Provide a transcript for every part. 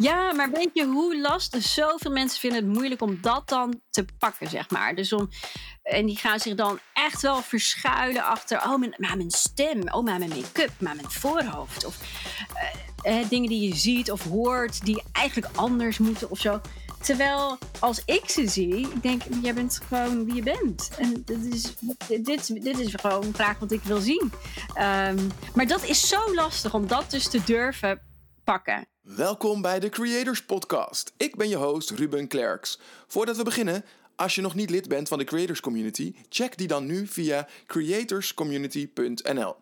Ja, maar weet je hoe lastig? Zoveel mensen vinden het moeilijk om dat dan te pakken, zeg maar. Dus om, en die gaan zich dan echt wel verschuilen achter, oh, mijn, maar mijn stem, oh, maar mijn make-up, maar mijn voorhoofd. Of uh, dingen die je ziet of hoort, die eigenlijk anders moeten of zo. Terwijl als ik ze zie, ik denk, jij bent gewoon wie je bent. En dit is, dit, dit is gewoon een vraag wat ik wil zien. Um, maar dat is zo lastig om dat dus te durven pakken. Welkom bij de Creators Podcast. Ik ben je host Ruben Klerks. Voordat we beginnen, als je nog niet lid bent van de Creators Community, check die dan nu via creatorscommunity.nl.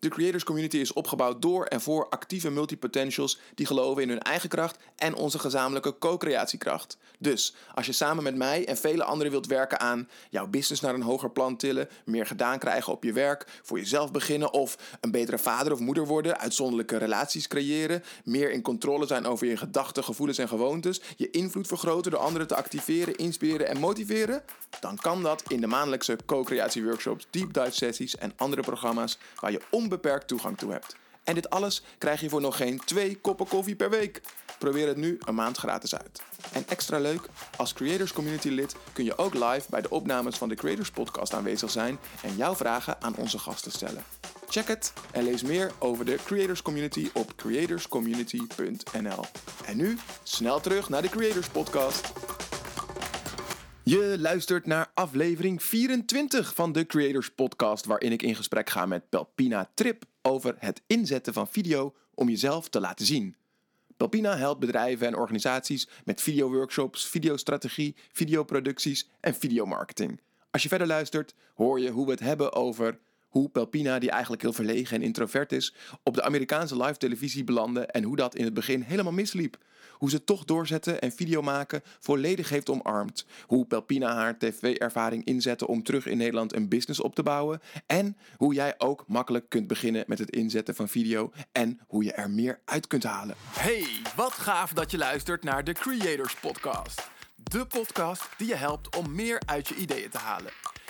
De creators community is opgebouwd door en voor actieve multipotentials die geloven in hun eigen kracht en onze gezamenlijke co-creatiekracht. Dus als je samen met mij en vele anderen wilt werken aan jouw business naar een hoger plan tillen, meer gedaan krijgen op je werk, voor jezelf beginnen of een betere vader of moeder worden, uitzonderlijke relaties creëren, meer in controle zijn over je gedachten, gevoelens en gewoontes, je invloed vergroten door anderen te activeren, inspireren en motiveren, dan kan dat in de maandelijkse co-creatie workshops, deep dive sessies en andere programma's waar je om onbeperkt toegang toe hebt. En dit alles krijg je voor nog geen twee koppen koffie per week. Probeer het nu een maand gratis uit. En extra leuk, als Creators Community lid kun je ook live bij de opnames van de Creators Podcast aanwezig zijn en jouw vragen aan onze gasten stellen. Check het en lees meer over de Creators Community op creatorscommunity.nl. En nu snel terug naar de Creators Podcast. Je luistert naar aflevering 24 van de Creators Podcast, waarin ik in gesprek ga met Pelpina Trip over het inzetten van video om jezelf te laten zien. Pelpina helpt bedrijven en organisaties met videoworkshops, videostrategie, videoproducties en videomarketing. Als je verder luistert, hoor je hoe we het hebben over hoe Pelpina, die eigenlijk heel verlegen en introvert is, op de Amerikaanse live televisie belandde en hoe dat in het begin helemaal misliep. Hoe ze toch doorzetten en video maken volledig heeft omarmd. Hoe Pelpina haar tv-ervaring inzette om terug in Nederland een business op te bouwen. En hoe jij ook makkelijk kunt beginnen met het inzetten van video en hoe je er meer uit kunt halen. Hey, wat gaaf dat je luistert naar de Creators Podcast. De podcast die je helpt om meer uit je ideeën te halen.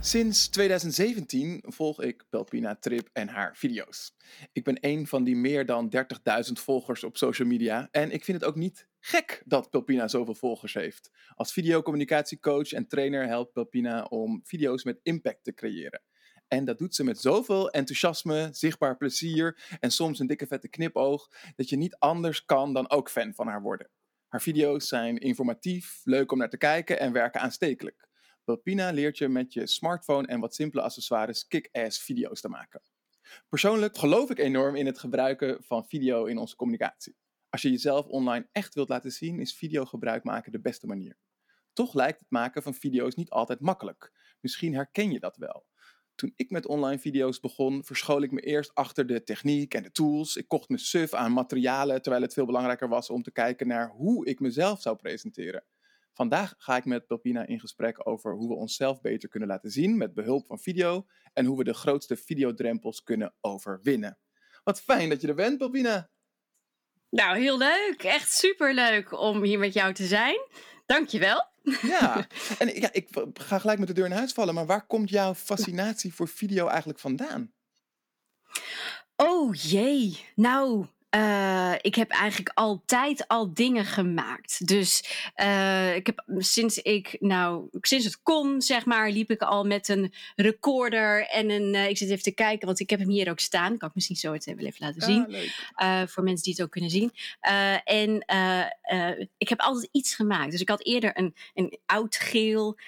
Sinds 2017 volg ik Pelpina Trip en haar video's. Ik ben een van die meer dan 30.000 volgers op social media en ik vind het ook niet gek dat Pelpina zoveel volgers heeft. Als videocommunicatiecoach en trainer helpt Pelpina om video's met impact te creëren. En dat doet ze met zoveel enthousiasme, zichtbaar plezier en soms een dikke vette knipoog dat je niet anders kan dan ook fan van haar worden. Haar video's zijn informatief, leuk om naar te kijken en werken aanstekelijk. Pelpina leert je met je smartphone en wat simpele accessoires kick-ass video's te maken. Persoonlijk geloof ik enorm in het gebruiken van video in onze communicatie. Als je jezelf online echt wilt laten zien, is video gebruik maken de beste manier. Toch lijkt het maken van video's niet altijd makkelijk. Misschien herken je dat wel. Toen ik met online video's begon, verschool ik me eerst achter de techniek en de tools. Ik kocht me suf aan materialen, terwijl het veel belangrijker was om te kijken naar hoe ik mezelf zou presenteren. Vandaag ga ik met Pelpina in gesprek over hoe we onszelf beter kunnen laten zien met behulp van video en hoe we de grootste videodrempels kunnen overwinnen. Wat fijn dat je er bent, Pelpina. Nou, heel leuk. Echt super leuk om hier met jou te zijn. Dankjewel. Ja, en ja, ik ga gelijk met de deur in huis vallen, maar waar komt jouw fascinatie voor video eigenlijk vandaan? Oh jee, nou, uh, ik heb eigenlijk altijd al dingen gemaakt. Dus uh, ik heb sinds ik, nou, sinds het kon, zeg maar, liep ik al met een recorder en een. Uh, ik zit even te kijken, want ik heb hem hier ook staan. Kan ik misschien zo het even laten zien. Ah, voor mensen die het ook kunnen zien. en ik heb altijd iets gemaakt. Dus ik had eerder een, een oud geel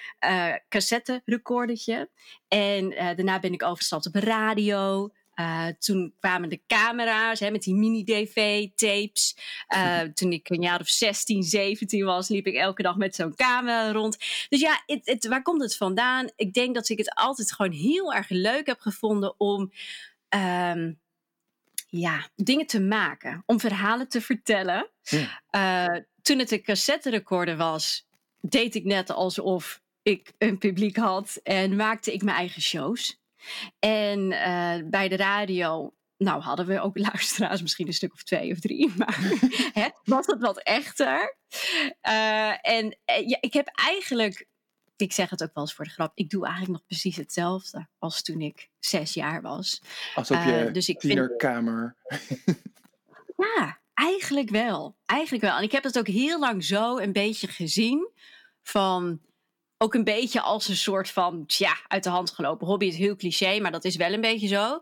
cassette recordertje. En daarna ben ik overgestapt op radio. Uh, toen kwamen de camera's hè, met die mini-DV-tapes. Uh, toen ik een jaar of 16, 17 was, liep ik elke dag met zo'n camera rond. Dus ja, het, het, waar komt het vandaan? Ik denk dat ik het altijd gewoon heel erg leuk heb gevonden om. Um, ja, dingen te maken, om verhalen te vertellen. Ja. Eh, toen het een cassette recorder was, deed ik net alsof ik een publiek had en maakte ik mijn eigen shows. En eh, bij de radio, nou hadden we ook luisteraars, misschien een stuk of twee of drie, maar hè, was het wat echter. Eh, en eh, ja, ik heb eigenlijk, ik zeg het ook wel eens voor de grap, ik doe eigenlijk nog precies hetzelfde als toen ik zes jaar was. Als op je dus ik vind- tienerkamer. Ja, eigenlijk wel. Eigenlijk wel. En ik heb het ook heel lang zo een beetje gezien. Van ook een beetje als een soort van, tja, uit de hand gelopen hobby. is heel cliché, maar dat is wel een beetje zo.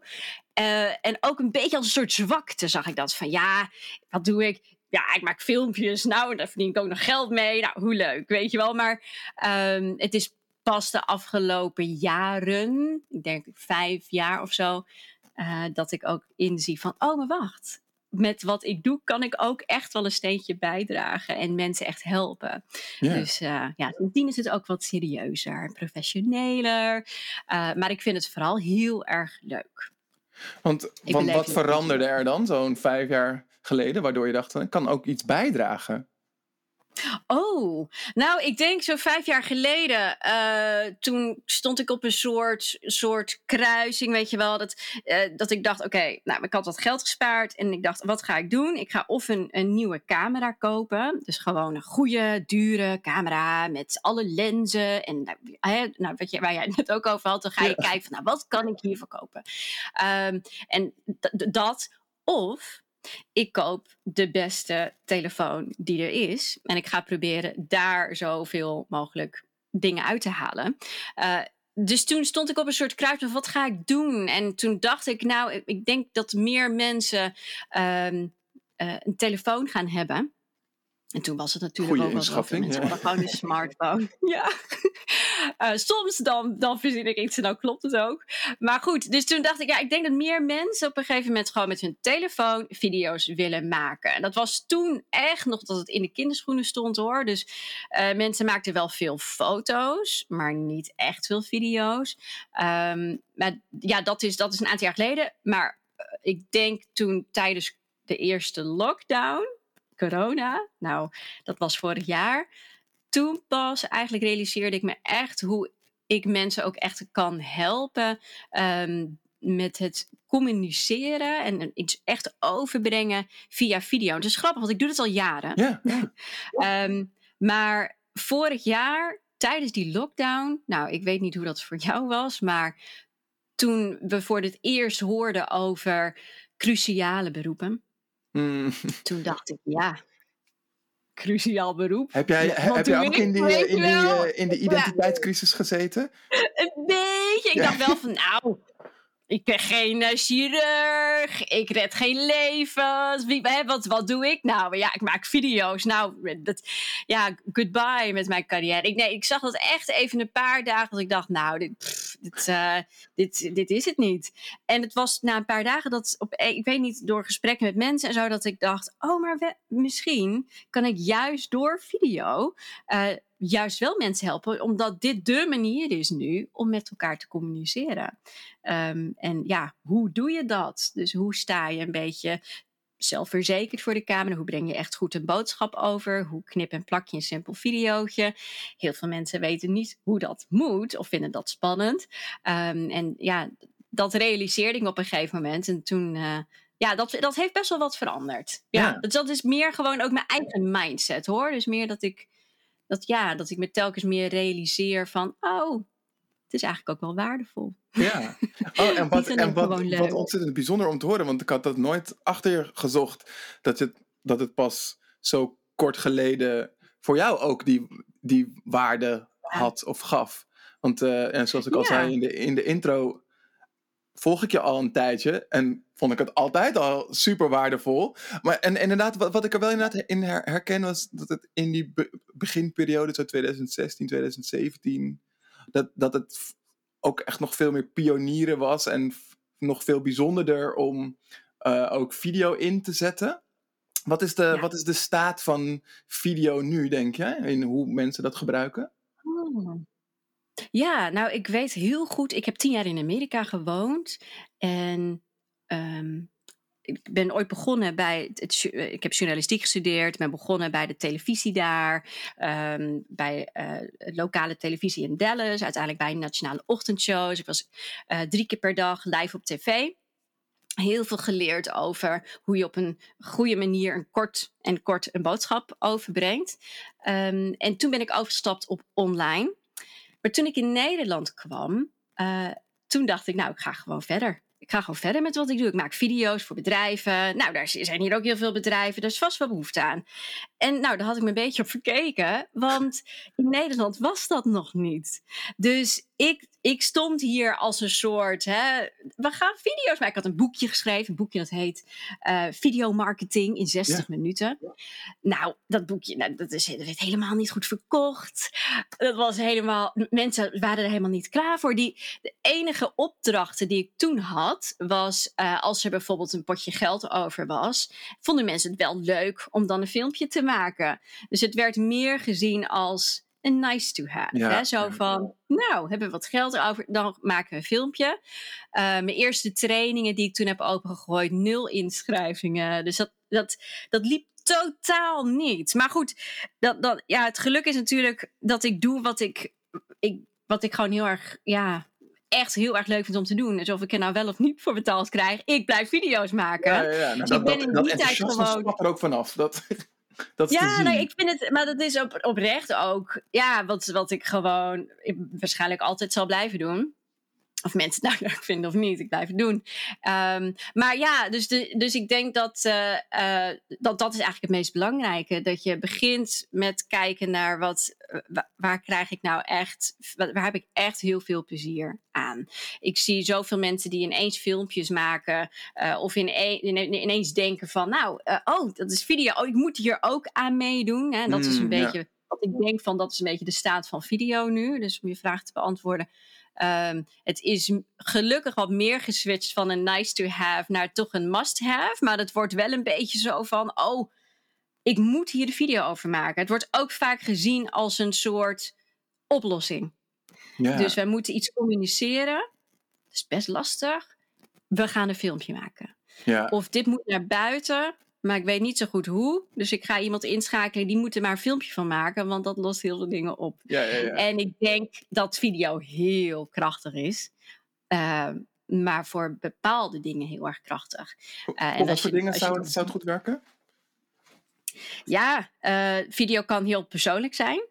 Eh, en ook een beetje als een soort zwakte zag ik dat. Van ja, wat doe ik? Ja, ik maak filmpjes. Nou, daar verdien ik ook nog geld mee. Nou, hoe leuk, weet je wel. Maar ehm, het is pas de afgelopen jaren, ik denk vijf jaar of zo, eh, dat ik ook inzie van, oh, maar wacht. Met wat ik doe, kan ik ook echt wel een steentje bijdragen en mensen echt helpen. Dus eh, ja, sindsdien is het ook wat serieuzer professioneler. Eh, maar ik vind het vooral heel erg leuk. Want, want wat veranderde er dan zo'n vijf jaar geleden, waardoor je dacht, ik kan ook iets bijdragen? Oh, nou, ik denk zo vijf jaar geleden. eh, toen stond ik op een soort, soort kruising, weet je wel. Dat, eh, dat ik dacht, oké, nou, ik had wat geld gespaard. En ik dacht, wat ga ik doen? Ik ga of een, een nieuwe camera kopen. Dus gewoon een goede, dure camera met alle lenzen. En nou, hè, nou, wat je, waar jij het net ook over had, dan ga je Ja. kijken van, nou, wat kan ik hiervoor kopen? Ehm, en dat, of ik koop de beste telefoon die er is. En ik ga proberen daar zoveel mogelijk dingen uit te halen. Eh, dus toen stond ik op een soort kruispunt. Wat ga ik doen? En toen dacht ik, nou, ik- denk dat meer mensen ehm, eh, een telefoon gaan hebben. En toen was het natuurlijk Goeie ook wel zo. veel inschatting, Mensen ja. hadden gewoon een smartphone. ja. Eh, soms dan, dan verzin ik iets en dan klopt het ook. Maar goed, dus toen dacht ik, ja, ik denk dat meer mensen op een gegeven moment gewoon met hun telefoon video's willen maken. En dat was toen echt nog dat het in de kinderschoenen stond hoor. Dus eh, mensen maakten wel veel foto's, maar niet echt veel video's. Ehm, maar ja, dat is, dat is een aantal jaar geleden. Maar eh, ik denk toen tijdens de eerste lockdown, corona, nou, dat was vorig jaar. Toen pas eigenlijk realiseerde ik me echt hoe ik mensen ook echt kan helpen ehm, met het communiceren en iets echt overbrengen via video. Het is grappig, want ik doe het al jaren. Ja, ja. Ehm, maar vorig jaar, tijdens die lockdown, nou, ik weet niet hoe dat voor jou was, maar toen we voor het eerst hoorden over cruciale beroepen, Mm. toen dacht ik, ja, cruciaal beroep. Heb jij, he- heb jij ook in die, eh, in die, eh, in ja. identiteitscrisis gezeten? Een beetje. Ik Ja. dacht wel van, nou, ik ben geen eh, chirurg. Ik red geen levens. Wie, wat, wat doe ik nou? Ja, ik maak video's. Nou, dat, ja, goodbye met mijn carrière. Ik, nee, ik zag dat echt even een paar dagen. Dat ik dacht, nou, dit, dit, eh, dit, dit is het niet. En het was na een paar dagen dat, op, eh, ik weet niet, door gesprekken met mensen en zo, dat ik dacht, oh, maar misschien kan ik juist door video juist wel mensen helpen, omdat dit de manier is nu om met elkaar te communiceren. Ehm, en ja, hoe doe je dat? Dus hoe sta je een beetje zelfverzekerd voor de camera? Hoe breng je echt goed een boodschap over? Hoe knip en plak je een simpel videootje? Heel veel mensen weten niet hoe dat moet of vinden dat spannend. Ehm, en ja, dat realiseerde ik op een gegeven moment. En toen, eh, ja, dat, dat heeft best wel wat veranderd. Ja, Ja. Dus dat is meer gewoon ook mijn eigen mindset hoor. Dus meer dat ik, dat, ja, dat ik me telkens meer realiseer van, oh, het is eigenlijk ook wel waardevol. Ja. Oh, en wat, en wat, wat ontzettend bijzonder om te horen, want ik had dat nooit achter je gezocht, dat het, dat het pas zo kort geleden voor jou ook die, die waarde had of gaf. Want eh, en zoals ik al Ja. zei in de, in de intro, volg ik je al een tijdje en vond ik het altijd al super waardevol. Maar en, en inderdaad, wat, wat ik er wel inderdaad in her- herken was dat het in die be- beginperiode, zo 2016, 2017, dat, dat het ook echt nog veel meer pionieren was en nog veel bijzonderder om eh, ook video in te zetten. Wat is, de, Ja. wat is de staat van video nu, denk je? In hoe mensen dat gebruiken? Oh. Ja, nou, ik weet heel goed. Ik heb tien jaar in Amerika gewoond. En ehm, ik ben ooit begonnen bij. Het, ik heb journalistiek gestudeerd. ben begonnen bij de televisie daar. Ehm, bij uh, lokale televisie in Dallas. Uiteindelijk bij nationale ochtendshow. Dus ik was uh, drie keer per dag live op tv heel veel geleerd over hoe je op een goede manier een kort en kort een boodschap overbrengt. Um, en toen ben ik overgestapt op online. Maar toen ik in Nederland kwam, toen dacht ik, nou, ik ga gewoon verder. Ik ga gewoon verder met wat ik doe. Ik maak video's voor bedrijven. Nou, daar zijn hier ook heel veel bedrijven. Er is vast wel behoefte aan. En nou, daar had ik me een beetje op verkeken. Want in Nederland was dat nog niet. Dus ik, ik stond hier als een soort. Hè, we gaan video's maken. Ik had een boekje geschreven. Een boekje dat heet uh, Videomarketing in 60 minuten. Nou, dat boekje nou, dat, is, dat werd helemaal niet goed verkocht. Dat was helemaal. Mensen waren er helemaal niet klaar voor. Die, de enige opdrachten die ik toen had. was uh, als er bijvoorbeeld een potje geld over was. vonden mensen het wel leuk om dan een filmpje te maken. Dus het werd meer gezien als een nice to have. hè? Zo van, nou, hebben we wat geld over, dan maken we een filmpje. Uh, mijn eerste trainingen die ik toen heb opengegooid, nul inschrijvingen. Dus dat, dat, dat liep totaal niet. Maar goed, dat, dat, ja, het geluk is natuurlijk dat ik doe wat ik, ik, wat ik gewoon heel erg, ja, echt heel erg leuk vind om te doen. Dus of ik er nou wel of niet voor betaald krijg, ik blijf video's maken. Ja, ja, ja. Nou, dus ik ben in die tijd gewoon. er ook vanaf. Dat ja, nee, ik vind het, maar dat is op, oprecht ook, ja, wat, wat ik gewoon ik waarschijnlijk altijd zal blijven doen. Of mensen het nou leuk vinden of niet, ik blijf het doen. Um, maar ja, dus, de, dus ik denk dat, uh, uh, dat dat is eigenlijk het meest belangrijke. Dat je begint met kijken naar wat, waar, waar krijg ik nou echt, waar heb ik echt heel veel plezier aan. Ik zie zoveel mensen die ineens filmpjes maken uh, of in, ineens denken van, nou, oh, dat is video, oh, ik moet hier ook aan meedoen. Hè? Dat is een mm, beetje, wat ik denk van, dat is een beetje de staat van video nu. Dus om je vraag te beantwoorden Um, het is gelukkig wat meer geswitcht van een nice to have naar toch een must have. Maar het wordt wel een beetje zo van: oh, ik moet hier de video over maken. Het wordt ook vaak gezien als een soort oplossing. Ja. Dus wij moeten iets communiceren. Dat is best lastig. We gaan een filmpje maken. Ja. Of dit moet naar buiten. Maar ik weet niet zo goed hoe. Dus ik ga iemand inschakelen, die moet er maar een filmpje van maken, want dat lost heel veel dingen op. Ja, ja, ja. En ik denk dat video heel krachtig is. Uh, maar voor bepaalde dingen heel erg krachtig. Uh, en wat voor dingen zou, het, zou het goed werken? Ja, uh, video kan heel persoonlijk zijn.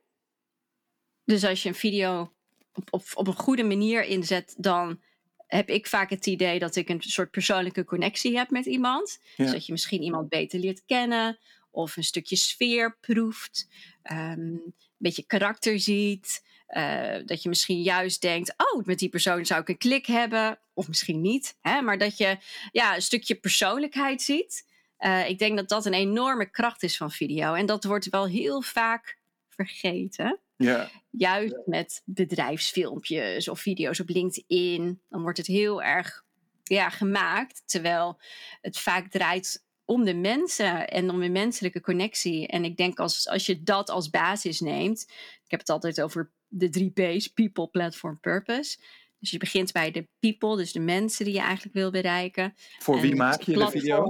Dus als je een video op, op, op een goede manier inzet, dan heb ik vaak het idee dat ik een soort persoonlijke connectie heb met iemand. Dus dat je misschien iemand beter leert kennen of een stukje sfeer proeft, um, een beetje karakter ziet. Uh, dat je misschien juist denkt, oh, met die persoon zou ik een klik hebben. Of misschien niet. Hè? Maar dat je ja, een stukje persoonlijkheid ziet. Uh, ik denk dat dat een enorme kracht is van video. En dat wordt wel heel vaak vergeten. Ja. Juist met bedrijfsfilmpjes of video's op LinkedIn. Dan wordt het heel erg ja, gemaakt. Terwijl het vaak draait om de mensen en om een menselijke connectie. En ik denk als, als je dat als basis neemt. Ik heb het altijd over de drie P's: people, platform, purpose. Dus je begint bij de people, dus de mensen die je eigenlijk wil bereiken. Voor wie maak je de video?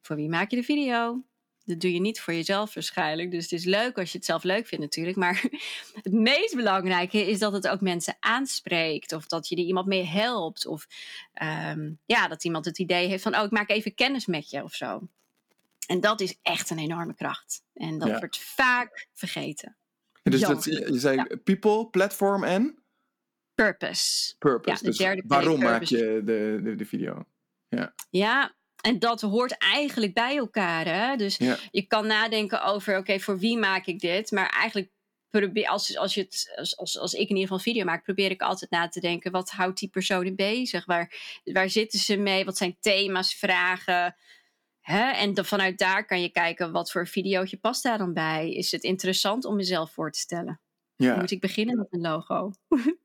Voor wie maak je de video? Dat doe je niet voor jezelf waarschijnlijk. Dus het is leuk als je het zelf leuk vindt natuurlijk. Maar het meest belangrijke is dat het ook mensen aanspreekt. Of dat je er iemand mee helpt. Of ehm, ja, dat iemand het idee heeft van... oh, ik maak even kennis met je of zo. En dat is echt een enorme kracht. En dat wordt vaak vergeten. Dus dat, je zei people, platform en? Purpose. Purpose. Ja, dus waarom maak je de, de, de video? Ja. ja, en dat hoort eigenlijk bij elkaar. Hè? Dus je kan nadenken over, oké, voor wie maak ik dit? Maar eigenlijk probeer, als, als, je het, als, als, als ik in ieder geval video maak, probeer ik altijd na te denken, wat houdt die persoon bezig? Waar, waar zitten ze mee? Wat zijn thema's, vragen? Hè? En dan, vanuit daar kan je kijken, wat voor videootje past daar dan bij? Is het interessant om mezelf voor te stellen? Ja. Moet ik beginnen met een logo?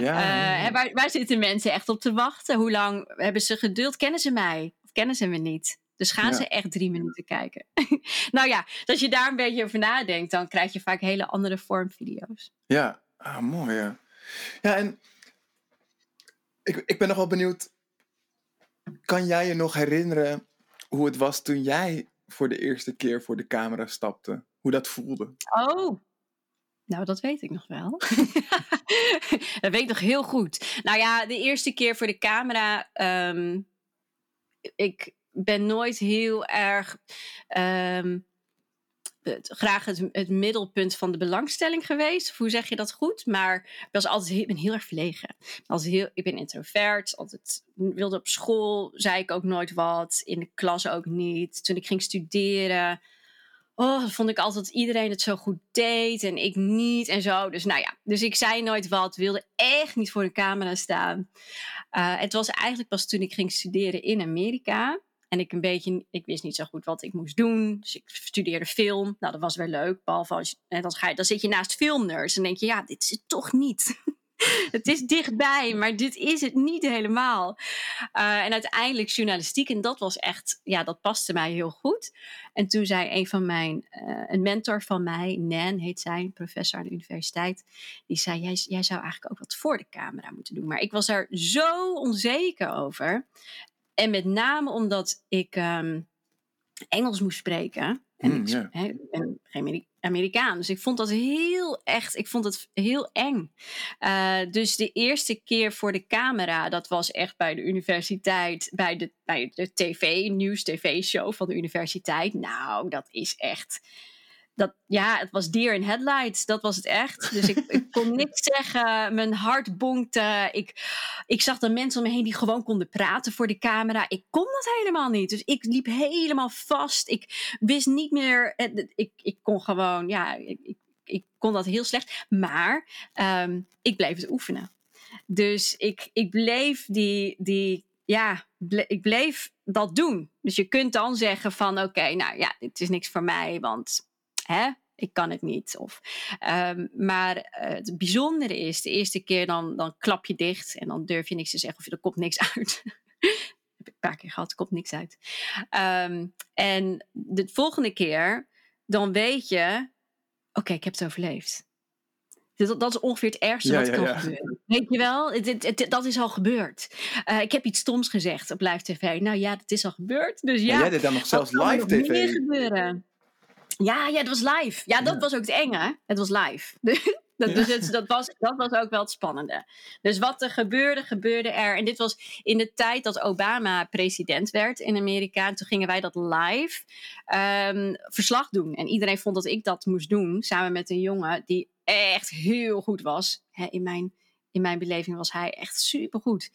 Ja, uh, waar, waar zitten mensen echt op te wachten? Hoe lang hebben ze geduld? Kennen ze mij? Kennen ze me niet. Dus gaan ze echt drie minuten kijken. nou ja, als je daar een beetje over nadenkt, dan krijg je vaak hele andere vormvideo's. Ja, ah, mooi ja. Ja, en ik, ik ben nog wel benieuwd. Kan jij je nog herinneren hoe het was toen jij voor de eerste keer voor de camera stapte. Hoe dat voelde. Oh, nou, dat weet ik nog wel. dat weet ik nog heel goed. Nou ja, de eerste keer voor de camera. Um, ik ben nooit heel erg. Um, het, graag het, het, middelpunt van de belangstelling geweest. Hoe zeg je dat goed? Maar ik was altijd heel, ben heel erg verlegen. Als heel, ik ben introvert. Altijd wilde op school, zei ik ook nooit wat. In de klas ook niet. Toen ik ging studeren oh, vond ik altijd iedereen het zo goed deed en ik niet en zo. Dus nou ja, dus ik zei nooit wat, wilde echt niet voor de camera staan. Uh, het was eigenlijk pas toen ik ging studeren in Amerika. En ik een beetje, ik wist niet zo goed wat ik moest doen. Dus ik studeerde film. Nou, dat was wel leuk. Behalve als je, dan, ga je, dan zit je naast filmners en denk je, ja, dit is het toch niet. het is dichtbij, maar dit is het niet helemaal. Uh, en uiteindelijk journalistiek, en dat was echt, ja, dat paste mij heel goed. En toen zei een van mijn, uh, een mentor van mij, Nan heet zij, professor aan de universiteit, die zei: jij, jij zou eigenlijk ook wat voor de camera moeten doen. Maar ik was er zo onzeker over. En met name omdat ik um, Engels moest spreken. En mm, ik yeah. he, ben geen Amerikaan. Dus ik vond dat heel echt, ik vond het heel eng. Uh, dus de eerste keer voor de camera, dat was echt bij de universiteit, bij de, bij de tv, nieuws-tv-show van de universiteit. Nou, dat is echt dat, ja, het was deer in headlights. Dat was het echt. Dus ik, ik kon niks zeggen. Mijn hart bonkte. Ik, ik zag de mensen om me heen die gewoon konden praten voor de camera. Ik kon dat helemaal niet. Dus ik liep helemaal vast. Ik wist niet meer. Eh, ik, ik kon gewoon, ja, ik, ik, ik kon dat heel slecht. Maar um, ik bleef het oefenen. Dus ik, ik bleef die, die ja, ble ik bleef dat doen. Dus je kunt dan zeggen van oké, okay, nou ja, dit is niks voor mij, want hè, ik kan het niet. Of, um, maar uh, het bijzondere is, de eerste keer dan, dan klap je dicht en dan durf je niks te zeggen of er komt niks uit. heb ik een paar keer gehad, er komt niks uit. Um, en de volgende keer, dan weet je, oké, okay, ik heb het overleefd. Dat, dat, is ongeveer het ergste ja, wat ja, kan ja. gebeuren. Weet je wel, het, het, het, dat is al gebeurd. Uh, ik heb iets stoms gezegd op live tv. Nou ja, dat is al gebeurd. Dus ja, maar jij deed dan nog zelfs live tv. Meer gebeuren. Ja, ja, dat was live. Ja, dat was ook het enge. Het was live. dat, dus het, dat, was, dat was ook wel het spannende. Dus wat er gebeurde, gebeurde er. En dit was in de tijd dat Obama president werd in Amerika. En toen gingen wij dat live um, verslag doen. En iedereen vond dat ik dat moest doen. Samen met een jongen die echt heel goed was. in, mijn, in mijn beleving was hij echt supergoed.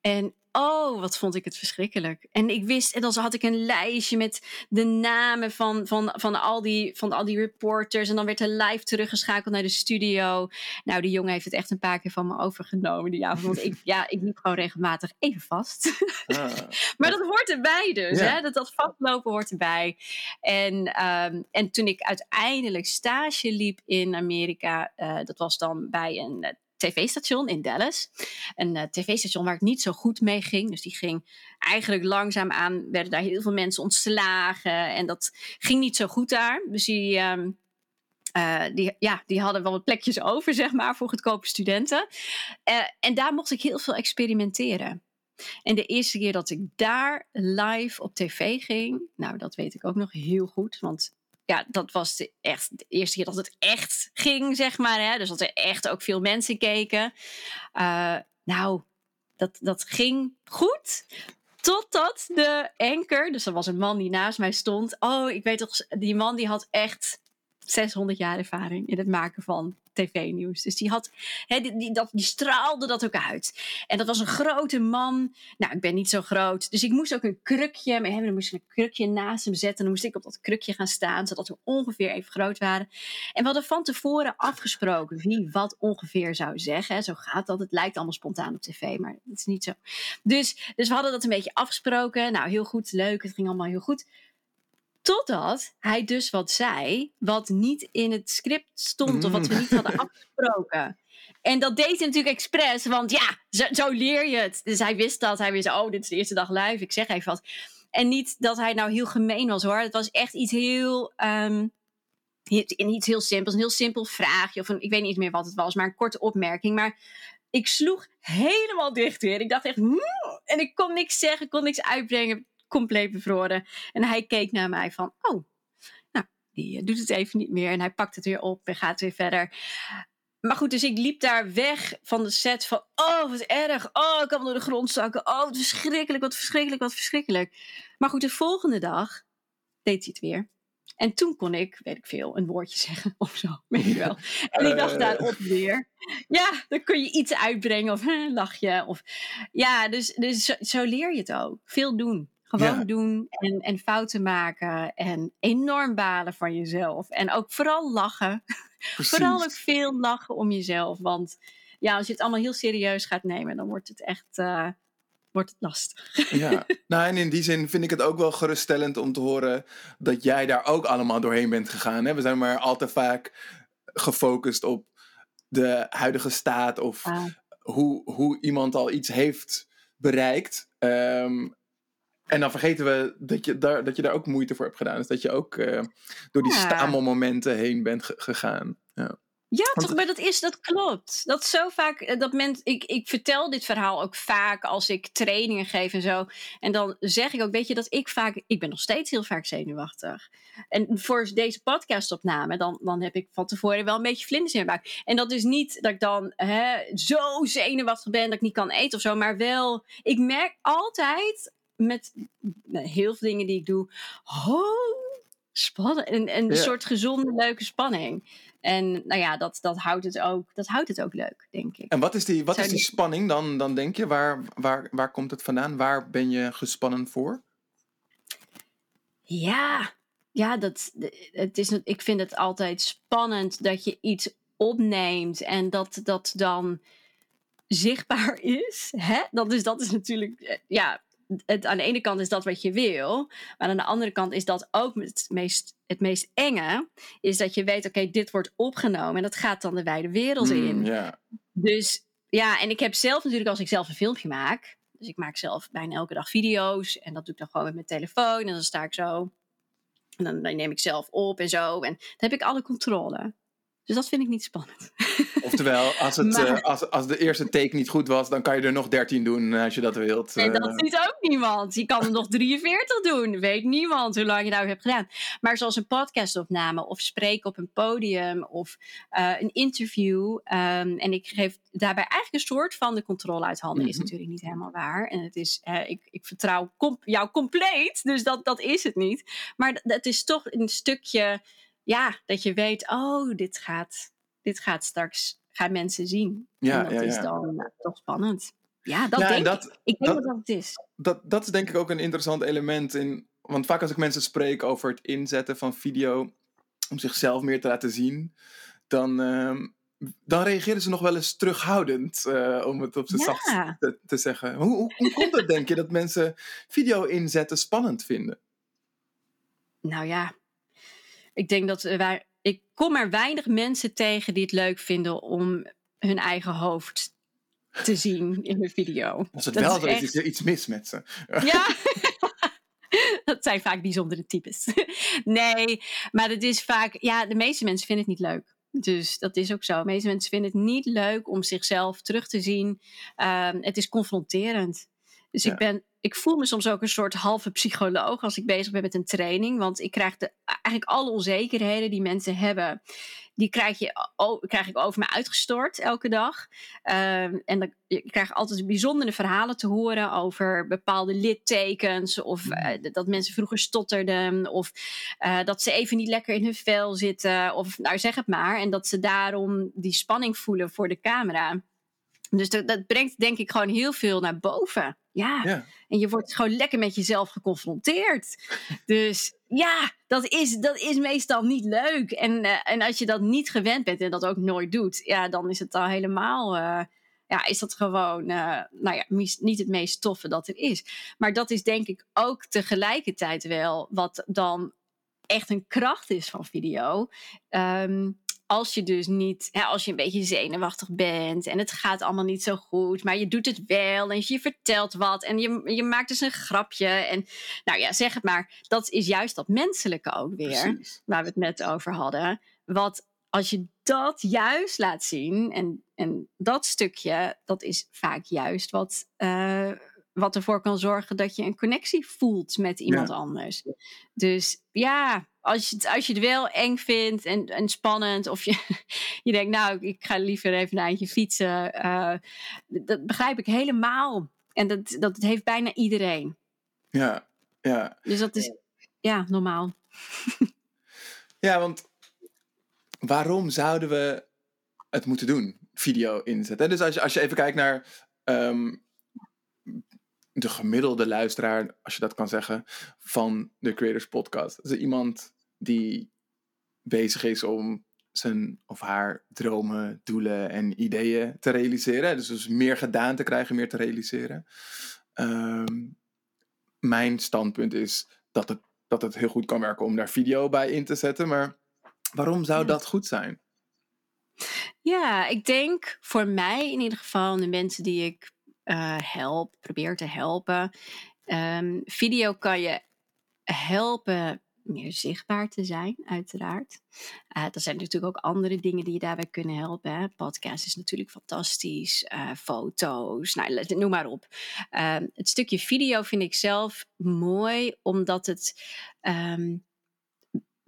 En Oh, wat vond ik het verschrikkelijk. En ik wist, en dan had ik een lijstje met de namen van, van, van, al, die, van al die reporters. En dan werd er live teruggeschakeld naar de studio. Nou, die jongen heeft het echt een paar keer van me overgenomen die avond. Want ik, ja, ik liep gewoon regelmatig even vast. Ah, maar dat hoort erbij dus. Hè? Dat, dat vastlopen hoort erbij. En, um, en toen ik uiteindelijk stage liep in Amerika, uh, dat was dan bij een tv-station in Dallas. Een uh, tv-station waar het niet zo goed mee ging. Dus die ging eigenlijk langzaam aan, werden daar heel veel mensen ontslagen. En dat ging niet zo goed daar. Dus die, um, uh, die, ja, die hadden wel wat plekjes over, zeg maar, voor goedkope studenten. Uh, en daar mocht ik heel veel experimenteren. En de eerste keer dat ik daar live op tv ging, nou, dat weet ik ook nog heel goed. Want ja, dat was de, echt de eerste keer dat het echt ging, zeg maar. Hè? Dus dat er echt ook veel mensen keken. Uh, nou, dat, dat ging goed. Totdat de anker, dus er was een man die naast mij stond. Oh, ik weet toch, die man die had echt 600 jaar ervaring in het maken van tv-nieuws. Dus die, had, hè, die, dat, die straalde dat ook uit. En dat was een grote man. Nou, ik ben niet zo groot. Dus ik moest ook een krukje, hem, dan moest ik een krukje naast hem zetten. En dan moest ik op dat krukje gaan staan, zodat we ongeveer even groot waren. En we hadden van tevoren afgesproken wie wat ongeveer zou zeggen. Zo gaat dat. Het lijkt allemaal spontaan op tv, maar het is niet zo. Dus, dus we hadden dat een beetje afgesproken. Nou, heel goed, leuk. Het ging allemaal heel goed. Totdat hij dus wat zei, wat niet in het script stond of wat we niet hadden afgesproken. En dat deed hij natuurlijk expres, want ja, zo, zo, leer je het. Dus hij wist dat. Hij wist, oh, dit is de eerste dag live, ik zeg even wat. En niet dat hij nou heel gemeen was hoor. Het was echt iets heel, um, iets heel simpels. Een heel simpel vraagje. Of een, ik weet niet meer wat het was, maar een korte opmerking. Maar ik sloeg helemaal dicht weer. Ik dacht echt, hmm, en ik kon niks zeggen, kon niks uitbrengen compleet bevroren. En hij keek naar mij van, oh, nou, die eh, doet het even niet meer. En hij pakt het weer op en gaat weer verder. Maar goed, dus ik liep daar weg van de set van, oh, wat erg. Oh, ik kan door de grond zakken. Oh, wat verschrikkelijk, wat verschrikkelijk, wat verschrikkelijk. Maar goed, de volgende dag deed hij het weer. En toen kon ik, weet ik veel, een woordje zeggen of zo, weet je wel. En dag Eh. daarop weer. Ja, dan kun je iets uitbrengen of hè, lach je. Of, ja, dus, dus zo leer je het ook. Veel doen. Gewoon Ja. doen en, en fouten maken. En enorm balen van jezelf. En ook vooral lachen. Vooral ook veel lachen om jezelf. Want ja, als je het allemaal heel serieus gaat nemen, dan wordt het echt eh, wordt het lastig. Ja, nou en in die zin vind ik het ook wel geruststellend om te horen dat jij daar ook allemaal doorheen bent gegaan. Hè? We zijn maar al te vaak gefocust op de huidige staat of Ah. hoe, hoe iemand al iets heeft bereikt. Ehm, en dan vergeten we dat je, daar, dat je daar ook moeite voor hebt gedaan. Dus dat je ook eh, door die Ja. stamelmomenten heen bent ge- gegaan. Ja. Ja, Want- toch, maar dat, is, dat klopt. Dat is zo vaak, eh, dat men, ik, ik vertel dit verhaal ook vaak als ik trainingen geef en zo. En dan zeg ik ook, weet je, dat ik vaak, ik ben nog steeds heel vaak zenuwachtig. En voor deze podcastopname, dan, dan heb ik van tevoren wel een beetje vlinders in mijn buik. En dat is niet dat ik dan hè, zo zenuwachtig ben dat ik niet kan eten of zo. Maar wel, ik merk altijd met nou, heel veel dingen die ik doe, oh, spannend. En, en een Ja. soort gezonde, leuke spanning. En nou ja, dat, dat, houdt het ook, dat houdt het ook leuk, denk ik. En wat is die, wat Zou is die die- spanning dan, dan denk je? Waar, waar, waar komt het vandaan? Waar ben je gespannen voor? Ja, ja dat, het is, ik vind het altijd spannend dat je iets opneemt en dat dat dan zichtbaar is. Hè? Dat, is dat is natuurlijk, eh, ja, het, aan de ene kant is dat wat je wil, maar aan de andere kant is dat ook het meest, het meest enge, is dat je weet, oké, dit wordt opgenomen en dat gaat dan de wijde wereld in. Hmm, ja. Dus ja, en ik heb zelf natuurlijk, als ik zelf een filmpje maak. Dus ik maak zelf bijna elke dag video's. En dat doe ik dan gewoon met mijn telefoon. En dan sta ik zo. En dan, dan neem ik zelf op en zo. En dan heb ik alle controle. Dus dat vind ik niet spannend. Oftewel, als, het, Maar- eh, als, als de eerste take niet goed was, dan kan je er nog 13 doen eh, als je dat wilt. En Eh, dat ziet ook niemand. Je kan er nog 43 doen. Weet niemand hoe lang je nou hebt gedaan. Maar zoals een podcastopname of spreken op een podium of eh, een interview. ehm, en ik geef daarbij eigenlijk een soort van de controle uit handen. Is Mhm. natuurlijk niet helemaal waar. En het is, eh, ik, ik vertrouw jou compleet. Dus dat, dat is het niet. Maar het is toch een stukje, ja, dat je weet, oh, dit gaat, dit gaat straks, gaan mensen zien. Ja, en dat ja, is ja. dan nou, toch spannend. Ja, dat ja, en denk dat, ik. Ik denk dat- dat dat het is. dat, dat is denk ik ook een interessant element. In, want vaak als ik mensen spreek over het inzetten van video om zichzelf meer te laten zien, dan, ehm, dan reageren ze nog wel eens terughoudend, eh, om het op zijn Ja. zachtst te, te zeggen. Hoe, hoe, hoe komt het, denk je, dat mensen video inzetten spannend vinden? Nou ja, ik denk dat wij, ik kom er weinig mensen tegen die het leuk vinden om hun eigen hoofd te zien in een video. Als het Dat wel is zo is, echt- is er iets mis met ze. Ja. dat zijn vaak bijzondere types. nee, maar het is vaak, ja, de meeste mensen vinden het niet leuk. Dus dat is ook zo. De meeste mensen vinden het niet leuk om zichzelf terug te zien. Ehm, het is confronterend. Dus Ja. ik, ben, ik voel me soms ook een soort halve psycholoog als ik bezig ben met een training. Want ik krijg de, eigenlijk alle onzekerheden die mensen hebben, die krijg, je, o- krijg ik over me uitgestort elke dag. Ehm, en dan, je krijgt altijd bijzondere verhalen te horen over bepaalde littekens. Of eh, dat mensen vroeger stotterden. Of eh, dat ze even niet lekker in hun vel zitten. Of nou zeg het maar. En dat ze daarom die spanning voelen voor de camera. Dus dat, dat brengt denk ik gewoon heel veel naar boven. Ja. Ja. En je wordt gewoon lekker met jezelf geconfronteerd. Dus ja, dat is, dat is meestal niet leuk. En, eh, en als je dat niet gewend bent en dat ook nooit doet, ja, dan is het al helemaal. eh, ja, is dat gewoon, eh, nou ja, mis- niet het meest toffe dat er is. Maar dat is denk ik ook tegelijkertijd wel wat dan echt een kracht is van video. Ehm, als je dus niet, hè, als je een beetje zenuwachtig bent en het gaat allemaal niet zo goed, maar je doet het wel en je vertelt wat en je, je maakt dus een grapje. En nou ja, zeg het maar, dat is juist dat menselijke ook weer Precies. waar we het net over hadden. Wat als je dat juist laat zien, en, en dat stukje, dat is vaak juist wat, eh, wat ervoor kan zorgen dat je een connectie voelt met iemand anders. Dus ja, als je, het, als je het wel eng vindt en, en spannend, of je, je denkt, nou, ik ga liever even een eindje fietsen, uh, dat begrijp ik helemaal. En dat, dat heeft bijna iedereen. Ja, ja. Dus dat is, ja, normaal. ja, want waarom zouden we het moeten doen? Video inzetten. Dus als je, als je even kijkt naar ehm, de gemiddelde luisteraar, als je dat kan zeggen, van de Creators Podcast. Is iemand die bezig is om zijn of haar dromen, doelen en ideeën te realiseren. Dus, dus meer gedaan te krijgen, meer te realiseren. Ehm, mijn standpunt is dat het, dat het heel goed kan werken om daar video bij in te zetten. Maar waarom zou dat goed zijn? Ja, ik denk voor mij in ieder geval, de mensen die ik uh, help, probeer te helpen. Um, video kan je helpen meer zichtbaar te zijn, uiteraard. Uh, er zijn natuurlijk ook andere dingen die je daarbij kunnen helpen. Hè. Podcast is natuurlijk fantastisch. Uh, foto's, nou, noem maar op. Uh, het stukje video vind ik zelf mooi, omdat het um,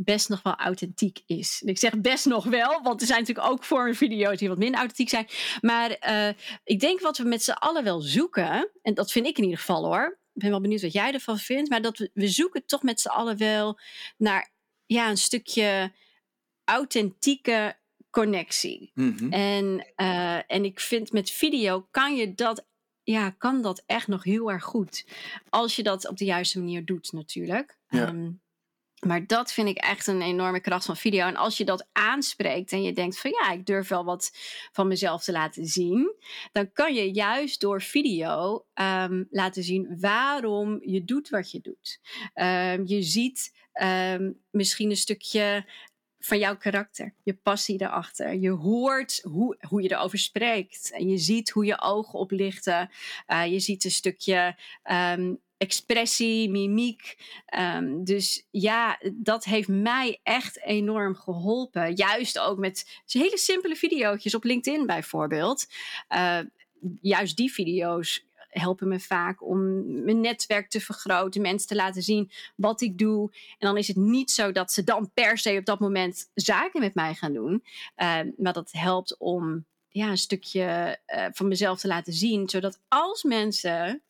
best nog wel authentiek is. Ik zeg best nog wel, want er zijn natuurlijk ook vormen video's die wat minder authentiek zijn. Maar uh, ik denk wat we met z'n allen wel zoeken, en dat vind ik in ieder geval hoor. Ik ben wel benieuwd wat jij ervan vindt, maar dat we, we zoeken toch met z'n allen wel naar ja, een stukje authentieke connectie. Mm -hmm. en, uh, en ik vind met video kan je dat ja, kan dat echt nog heel erg goed. Als je dat op de juiste manier doet, natuurlijk. Ja. Um, maar dat vind ik echt een enorme kracht van video. En als je dat aanspreekt en je denkt van ja, ik durf wel wat van mezelf te laten zien, dan kan je juist door video um, laten zien waarom je doet wat je doet. Um, je ziet um, misschien een stukje van jouw karakter, je passie erachter. Je hoort hoe, hoe je erover spreekt en je ziet hoe je ogen oplichten. Uh, je ziet een stukje expressie, mimiek. Um, dus ja, dat heeft mij echt enorm geholpen. Juist ook met hele simpele video's op LinkedIn bijvoorbeeld. Uh, juist die video's helpen me vaak om mijn netwerk te vergroten, mensen te laten zien wat ik doe. En dan is het niet zo dat ze dan per se op dat moment zaken met mij gaan doen. Uh, maar dat helpt om ja, een stukje uh, van mezelf te laten zien, zodat als mensen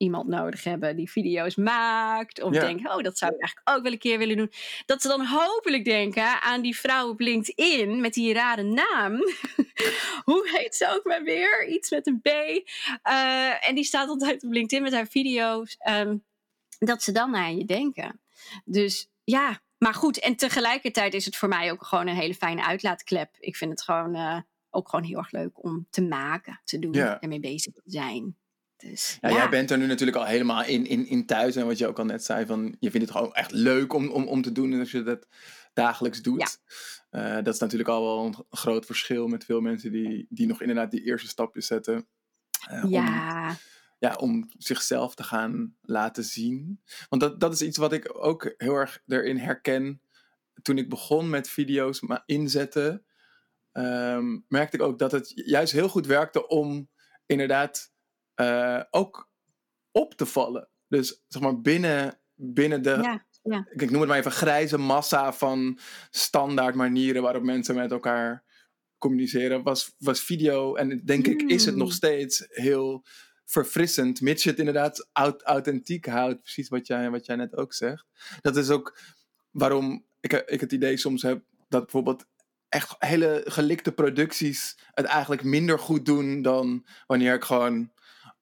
iemand nodig hebben die video's maakt. Of ja. denken, oh, dat zou ik eigenlijk ook wel een keer willen doen. Dat ze dan hopelijk denken aan die vrouw op LinkedIn met die rare naam. Hoe heet ze ook maar weer? Iets met een B. Uh, en die staat altijd op LinkedIn met haar video's. Um, dat ze dan aan je denken. Dus ja, maar goed. En tegelijkertijd is het voor mij ook gewoon een hele fijne uitlaatklep. Ik vind het gewoon uh, ook gewoon heel erg leuk om te maken, te doen, ja. ermee bezig te zijn. Dus, ja, ja, Jij bent er nu natuurlijk al helemaal in, in, in thuis. En wat je ook al net zei, van, je vindt het gewoon echt leuk om, om, om te doen. En als je dat dagelijks doet. Ja. Uh, dat is natuurlijk al wel een groot verschil met veel mensen die, die nog inderdaad die eerste stapjes zetten. Uh, ja. Om, ja, om zichzelf te gaan laten zien. Want dat, dat is iets wat ik ook heel erg erin herken. Toen ik begon met video's maar inzetten, um, merkte ik ook dat het juist heel goed werkte om inderdaad uh, ook op te vallen. Dus zeg maar binnen, binnen de, ja, ja. ik noem het maar even, grijze massa van standaard manieren waarop mensen met elkaar communiceren, was, was video, en denk mm. ik is het nog mm. steeds heel verfrissend, mits je het inderdaad authentiek houdt, precies wat jij, wat jij net ook zegt. Dat is ook waarom ik, ik het idee soms heb dat bijvoorbeeld echt hele gelikte producties het eigenlijk minder goed doen dan wanneer ik gewoon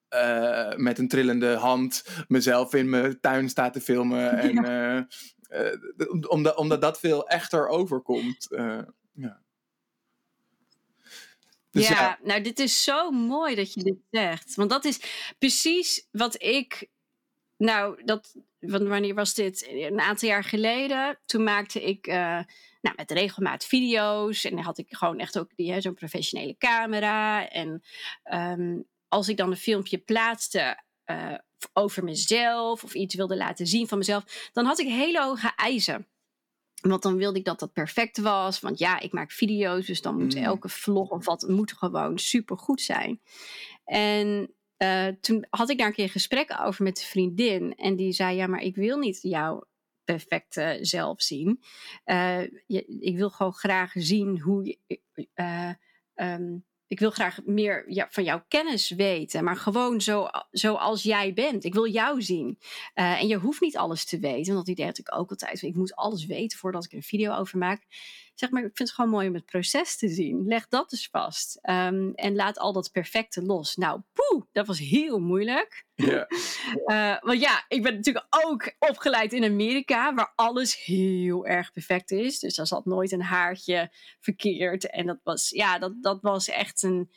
uh, met een trillende hand mezelf in mijn tuin sta te filmen. En, ja. uh, uh, omdat, omdat dat veel echter overkomt. ja. Dus ja, ja, nou dit is zo mooi dat je dit zegt. Want dat is precies wat ik. Nou, dat, wanneer was dit? Een aantal jaar geleden. Toen maakte ik nou, met regelmaat video's. En dan had ik gewoon echt ook zo'n professionele camera. En um, als ik dan een filmpje plaatste uh, over mezelf of iets wilde laten zien van mezelf, dan had ik hele hoge eisen. Want dan wilde ik dat dat perfect was. Want ja, ik maak video's, dus dan moet mm. elke vlog of wat moet gewoon super goed zijn. En eh, toen had ik daar een keer een gesprek over met een vriendin. En die zei: Ja, maar ik wil niet jouw perfecte zelf zien. Uh, je, ik wil gewoon graag zien hoe je. Uh, um, ik wil graag meer ja, van jouw kennis weten, maar gewoon zo, zoals jij bent. Ik wil jou zien. Uh, en je hoeft niet alles te weten, want die idee had ik ook altijd. Ik moet alles weten voordat ik een video over maak. Zeg maar, ik vind het gewoon mooi om het proces te zien. Leg dat dus vast. Um, en laat al dat perfecte los. Nou, poeh, dat was heel moeilijk. Ja. uh, want ja, ik ben natuurlijk ook opgeleid in Amerika, waar alles heel erg perfect is. Dus daar zat nooit een haartje verkeerd. En dat was, ja, dat, dat was echt een.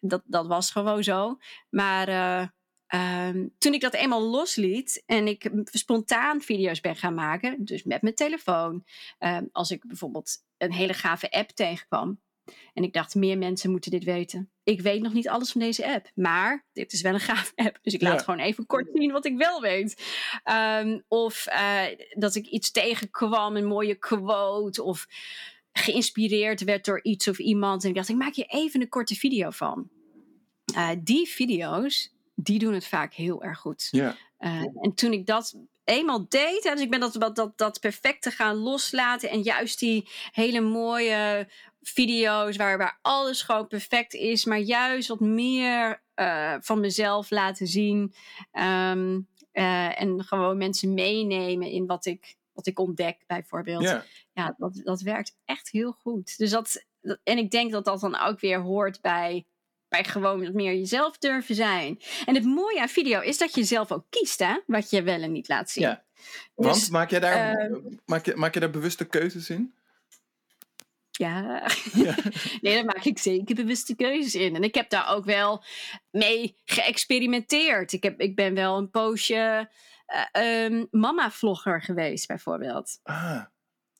Dat, dat was gewoon zo. Maar. Uh, Um, toen ik dat eenmaal losliet en ik spontaan video's ben gaan maken, dus met mijn telefoon, um, als ik bijvoorbeeld een hele gave app tegenkwam en ik dacht, meer mensen moeten dit weten. Ik weet nog niet alles van deze app, maar dit is wel een gave app, dus ik laat ja. gewoon even kort zien wat ik wel weet. Um, of uh, dat ik iets tegenkwam, een mooie quote, of geïnspireerd werd door iets of iemand en ik dacht, ik maak hier even een korte video van. Uh, die video's die doen het vaak heel erg goed. Ja. Uh, en toen ik dat eenmaal deed, hè, dus ik ben dat, dat, dat, dat perfecte gaan loslaten en juist die hele mooie video's waar, waar alles gewoon perfect is, maar juist wat meer uh, van mezelf laten zien um, uh, en gewoon mensen meenemen in wat ik, wat ik ontdek bijvoorbeeld. Ja dat, dat werkt echt heel goed. Dus dat, en ik denk dat dat dan ook weer hoort bij bij gewoon meer jezelf durven zijn. En het mooie aan video is dat je zelf ook kiest, hè, wat je wel en niet laat zien. Ja. Want dus, maak, je daar, uh, maak, je, maak je daar bewuste keuzes in? Ja. ja. nee, daar maak ik zeker bewuste keuzes in. En ik heb daar ook wel mee geëxperimenteerd. Ik, heb, ik ben wel een poosje uh, um, mama-vlogger geweest, bijvoorbeeld. Ah.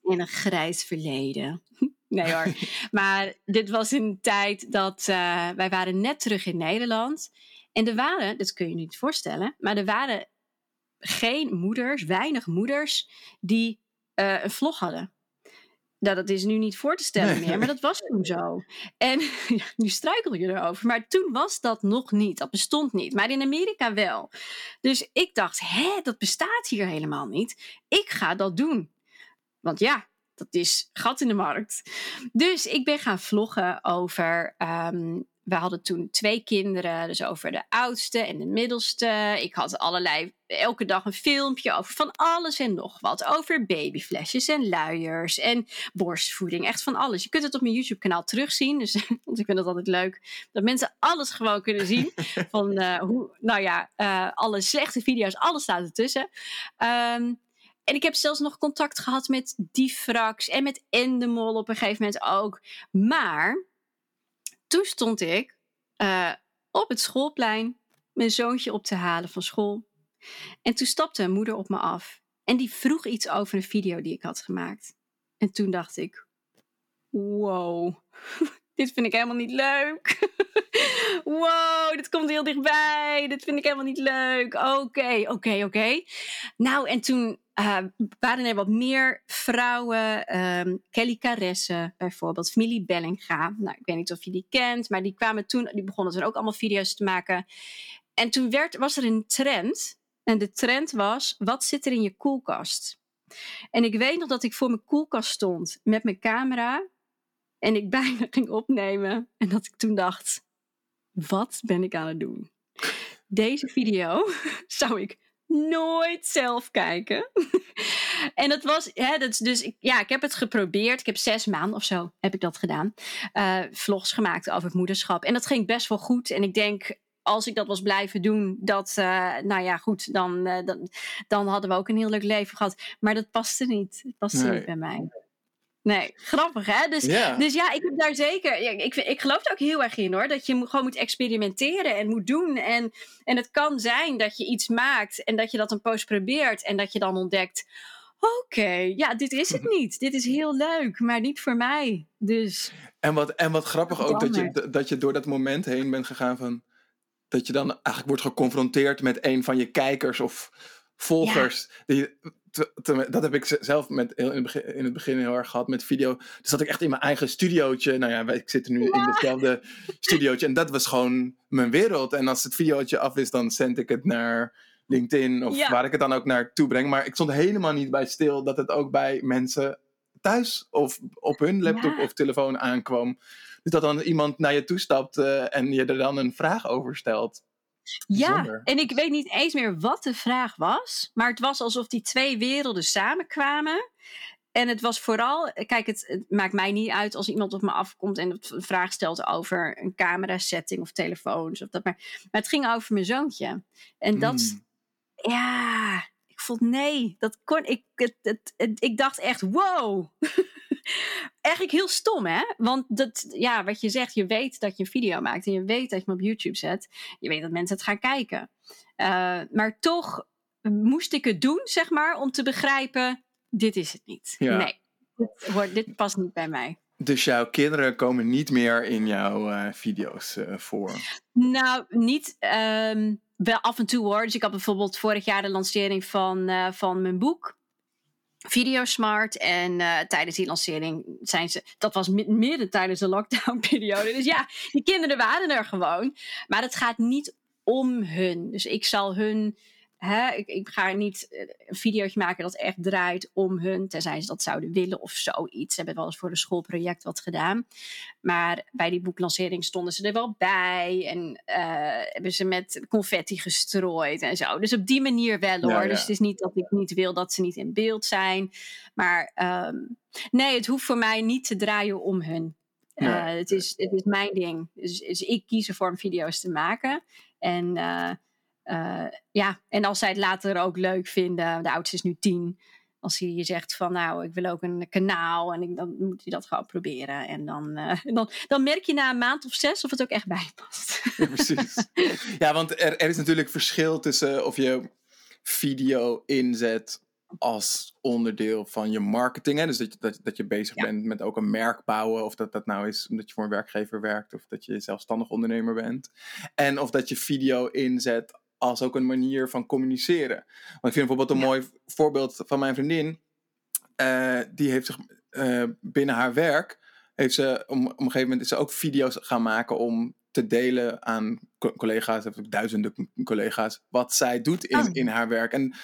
In een grijs verleden. Nee hoor. maar dit was in een tijd dat uh, wij waren net terug in Nederland. En er waren, dat kun je je niet voorstellen, maar er waren geen moeders, weinig moeders, die uh, een vlog hadden. Nou, dat is nu niet voor te stellen nee. meer, maar dat was toen zo. En ja, nu struikel je erover, maar toen was dat nog niet. Dat bestond niet, maar in Amerika wel. Dus ik dacht, hè, dat bestaat hier helemaal niet. Ik ga dat doen. Want ja, dat is gat in de markt. Dus ik ben gaan vloggen over. Um, we hadden toen twee kinderen, dus over de oudste en de middelste. Ik had allerlei, elke dag een filmpje over van alles en nog wat. Over babyflesjes en luiers en borstvoeding. Echt van alles. Je kunt het op mijn YouTube-kanaal terugzien. Dus, want ik vind het altijd leuk dat mensen alles gewoon kunnen zien. van uh, hoe, nou ja, uh, alle slechte video's, alles staat ertussen. Um, en ik heb zelfs nog contact gehad met Difrax en met Endemol op een gegeven moment ook. Maar toen stond ik uh, op het schoolplein mijn zoontje op te halen van school. En toen stapte een moeder op me af. En die vroeg iets over een video die ik had gemaakt. En toen dacht ik: wow, dit vind ik helemaal niet leuk. wow, dit komt heel dichtbij. Dit vind ik helemaal niet leuk. Oké, oké, oké. Nou, en toen uh, waren er wat meer vrouwen. Um, Kelly Caresse bijvoorbeeld, familie Bellinga. Nou, ik weet niet of je die kent, maar die kwamen toen, die begonnen toen ook allemaal video's te maken. En toen werd, was er een trend. En de trend was, wat zit er in je koelkast? En ik weet nog dat ik voor mijn koelkast stond met mijn camera. En ik bijna ging opnemen. En dat ik toen dacht, wat ben ik aan het doen? Deze video zou ik nooit zelf kijken. en dat was, hè, dat is dus, ja, ik heb het geprobeerd. Ik heb zes maanden of zo heb ik dat gedaan. Uh, vlogs gemaakt over het moederschap. En dat ging best wel goed. En ik denk, als ik dat was blijven doen, dat, uh, nou ja, goed, dan, uh, dan, dan hadden we ook een heel leuk leven gehad. Maar dat paste niet. Het paste nee. niet bij mij. Nee, grappig hè? Dus ja, dus ja ik heb daar zeker. Ja, ik, ik geloof er ook heel erg in hoor. Dat je gewoon moet experimenteren en moet doen. En, en het kan zijn dat je iets maakt en dat je dat een post probeert en dat je dan ontdekt. Oké, okay, ja, dit is het niet. Dit is heel leuk, maar niet voor mij. Dus. En wat, en wat grappig ook dat je, dat je door dat moment heen bent gegaan van. Dat je dan eigenlijk wordt geconfronteerd met een van je kijkers of volgers. Ja. Die, dat heb ik zelf met, in, het begin, in het begin heel erg gehad met video. Dus zat ik echt in mijn eigen studiootje. Nou ja, ik zit nu in hetzelfde studiootje. En dat was gewoon mijn wereld. En als het videootje af is, dan zend ik het naar LinkedIn. Of waar ik het dan ook naartoe breng. Maar ik stond helemaal niet bij stil dat het ook bij mensen thuis of op hun laptop of telefoon aankwam. Dus dat dan iemand naar je toestapt uh, en je er dan een vraag over stelt. Ja, en ik weet niet eens meer wat de vraag was. Maar het was alsof die twee werelden samenkwamen. En het was vooral, kijk, het, maakt mij niet uit als iemand op me afkomt en een vraag stelt over een camera setting of telefoons. Of dat maar. maar het ging over mijn zoontje. En dat, hmm. ja, ik vond nee, dat kon ik. Het, het, ik dacht echt, wow. Eigenlijk heel stom, hè? Want dat, ja, wat je zegt, je weet dat je een video maakt en je weet dat je hem op YouTube zet. Je weet dat mensen het gaan kijken. Uh, maar toch moest ik het doen, zeg maar, om te begrijpen: dit is het niet. Nee, dit, hoort, dit past niet bij mij. Dus jouw kinderen komen niet meer in jouw uh, video's uh, voor? Nou, niet. Um, wel af en toe hoor. Dus ik had bijvoorbeeld vorig jaar de lancering van, uh, van mijn boek. Videosmart. En uh, tijdens die lancering zijn ze. Dat was midden tijdens de lockdown-periode. Dus ja, die kinderen waren er gewoon. Maar het gaat niet om hun. Dus ik zal hun hè, ik, ik, ga niet eh, een videootje maken dat echt draait om hun, tenzij ze dat zouden willen of zoiets. Ze hebben wel eens voor een schoolproject wat gedaan. Maar bij die boeklancering stonden ze er wel bij en uh, hebben ze met confetti gestrooid en zo. Dus op die manier wel hoor. Dus het is niet dat ik niet wil dat ze niet in beeld zijn. Maar um, nee, het hoeft voor mij niet te draaien om hun. Uh, het, is, het is mijn ding. Dus, dus, ik kies ervoor om video's te maken. En uh, uh, ja, en als zij het later ook leuk vinden, de oudste is nu tien. Als hij je zegt van nou, ik wil ook een kanaal en ik, dan moet hij dat gewoon proberen. En dan, uh, dan, dan merk je na een maand of zes of het ook echt bijpast. Ja, precies. ja, want er, er is natuurlijk verschil tussen of je video inzet als onderdeel van je marketing. Hè? Dus dat, dat, dat je bezig bent met ook een merk bouwen. Of dat dat nou is omdat je voor een werkgever werkt. Of dat je zelfstandig ondernemer bent. En of dat je video inzet als ook een manier van communiceren. Want ik vind bijvoorbeeld een mooi voorbeeld van mijn vriendin. Uh, die heeft zich uh, binnen haar werk, heeft ze om, op een gegeven moment is ze ook video's gaan maken om te delen aan collega's, heb ik duizenden collega's, wat zij doet in, oh. in haar werk. En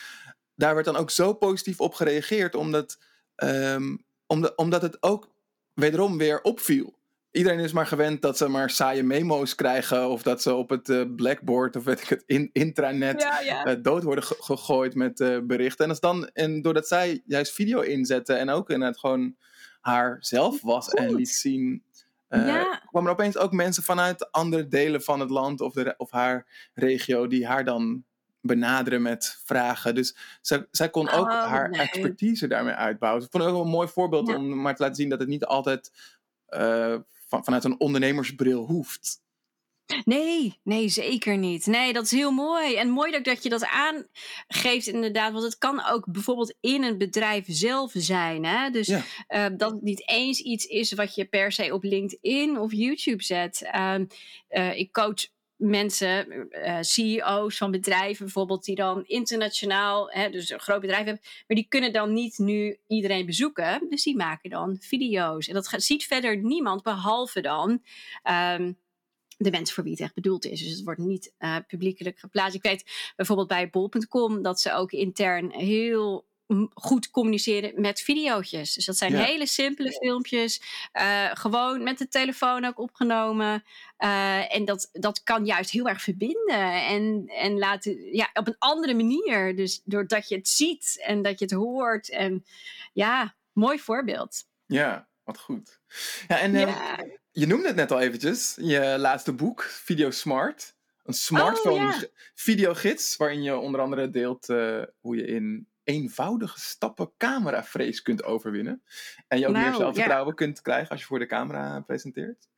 daar werd dan ook zo positief op gereageerd, omdat, um, omdat, omdat het ook wederom weer opviel iedereen is maar gewend dat ze maar saaie memo's krijgen. Of dat ze op het uh, blackboard of weet ik het, in, intranet eh, dood worden gegooid met uh, berichten. En, als dan, en doordat zij juist video inzetten en ook het gewoon haar zelf was en liet zien. Ja. kwamen er opeens ook mensen vanuit andere delen van het land of, de, of haar regio die haar dan benaderen met vragen. Dus zij, zij kon ook oh, haar expertise daarmee uitbouwen. Ik vond het ook een mooi voorbeeld om maar te laten zien dat het niet altijd van, vanuit een ondernemersbril hoeft. Nee, nee, zeker niet. Nee, dat is heel mooi. En mooi dat, dat je dat aangeeft, inderdaad. Want het kan ook bijvoorbeeld in een bedrijf zelf zijn. Hè? Dus uh, dat het niet eens iets is wat je per se op LinkedIn of YouTube zet. Uh, uh, ik coach mensen, uh, CEO's van bedrijven bijvoorbeeld, die dan internationaal, hè, dus een groot bedrijf hebben, maar die kunnen dan niet nu iedereen bezoeken. Dus die maken dan video's. En dat ziet verder niemand behalve dan. Um, de mensen voor wie het echt bedoeld is. Dus het wordt niet uh, publiekelijk geplaatst. Ik weet bijvoorbeeld bij bol.com dat ze ook intern heel goed communiceren met video's. Dus dat zijn hele simpele filmpjes. Uh, gewoon met de telefoon ook opgenomen. Uh, en dat, dat kan juist heel erg verbinden. En, en laten, ja, op een andere manier. Dus doordat je het ziet en dat je het hoort. En ja, mooi voorbeeld. Ja, wat goed. Ja, en ja. je noemde het net al eventjes. Je laatste boek, Video Smart. Een smartphone oh, videogids. Waarin je onder andere deelt hoe je in eenvoudige stappen cameravrees kunt overwinnen. En je ook nou, meer zelfvertrouwen kunt krijgen als je voor de camera presenteert.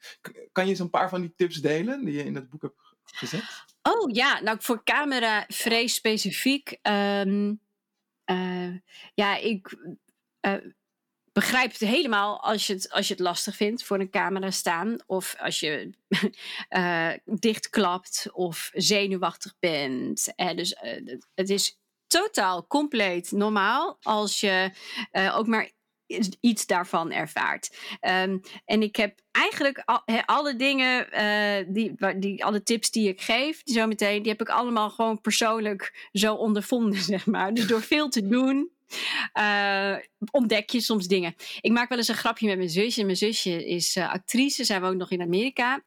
Kan je eens een paar van die tips delen die je in dat boek hebt gezet? Oh ja, nou voor cameravrees specifiek. Um, uh, ja, ik uh, begrijp het helemaal als je het, als je het lastig vindt voor een camera staan. Of als je uh, dichtklapt of zenuwachtig bent. dus het is totaal, compleet normaal als je uh, ook maar iets daarvan ervaart. Um, en ik heb eigenlijk alle dingen, uh, die, die, alle tips die ik geef, die zo meteen, die heb ik allemaal gewoon persoonlijk zo ondervonden, zeg maar. Dus door veel te doen, uh, ontdek je soms dingen. Ik maak wel eens een grapje met mijn zusje. Mijn zusje is uh, actrice, zij woont nog in Amerika.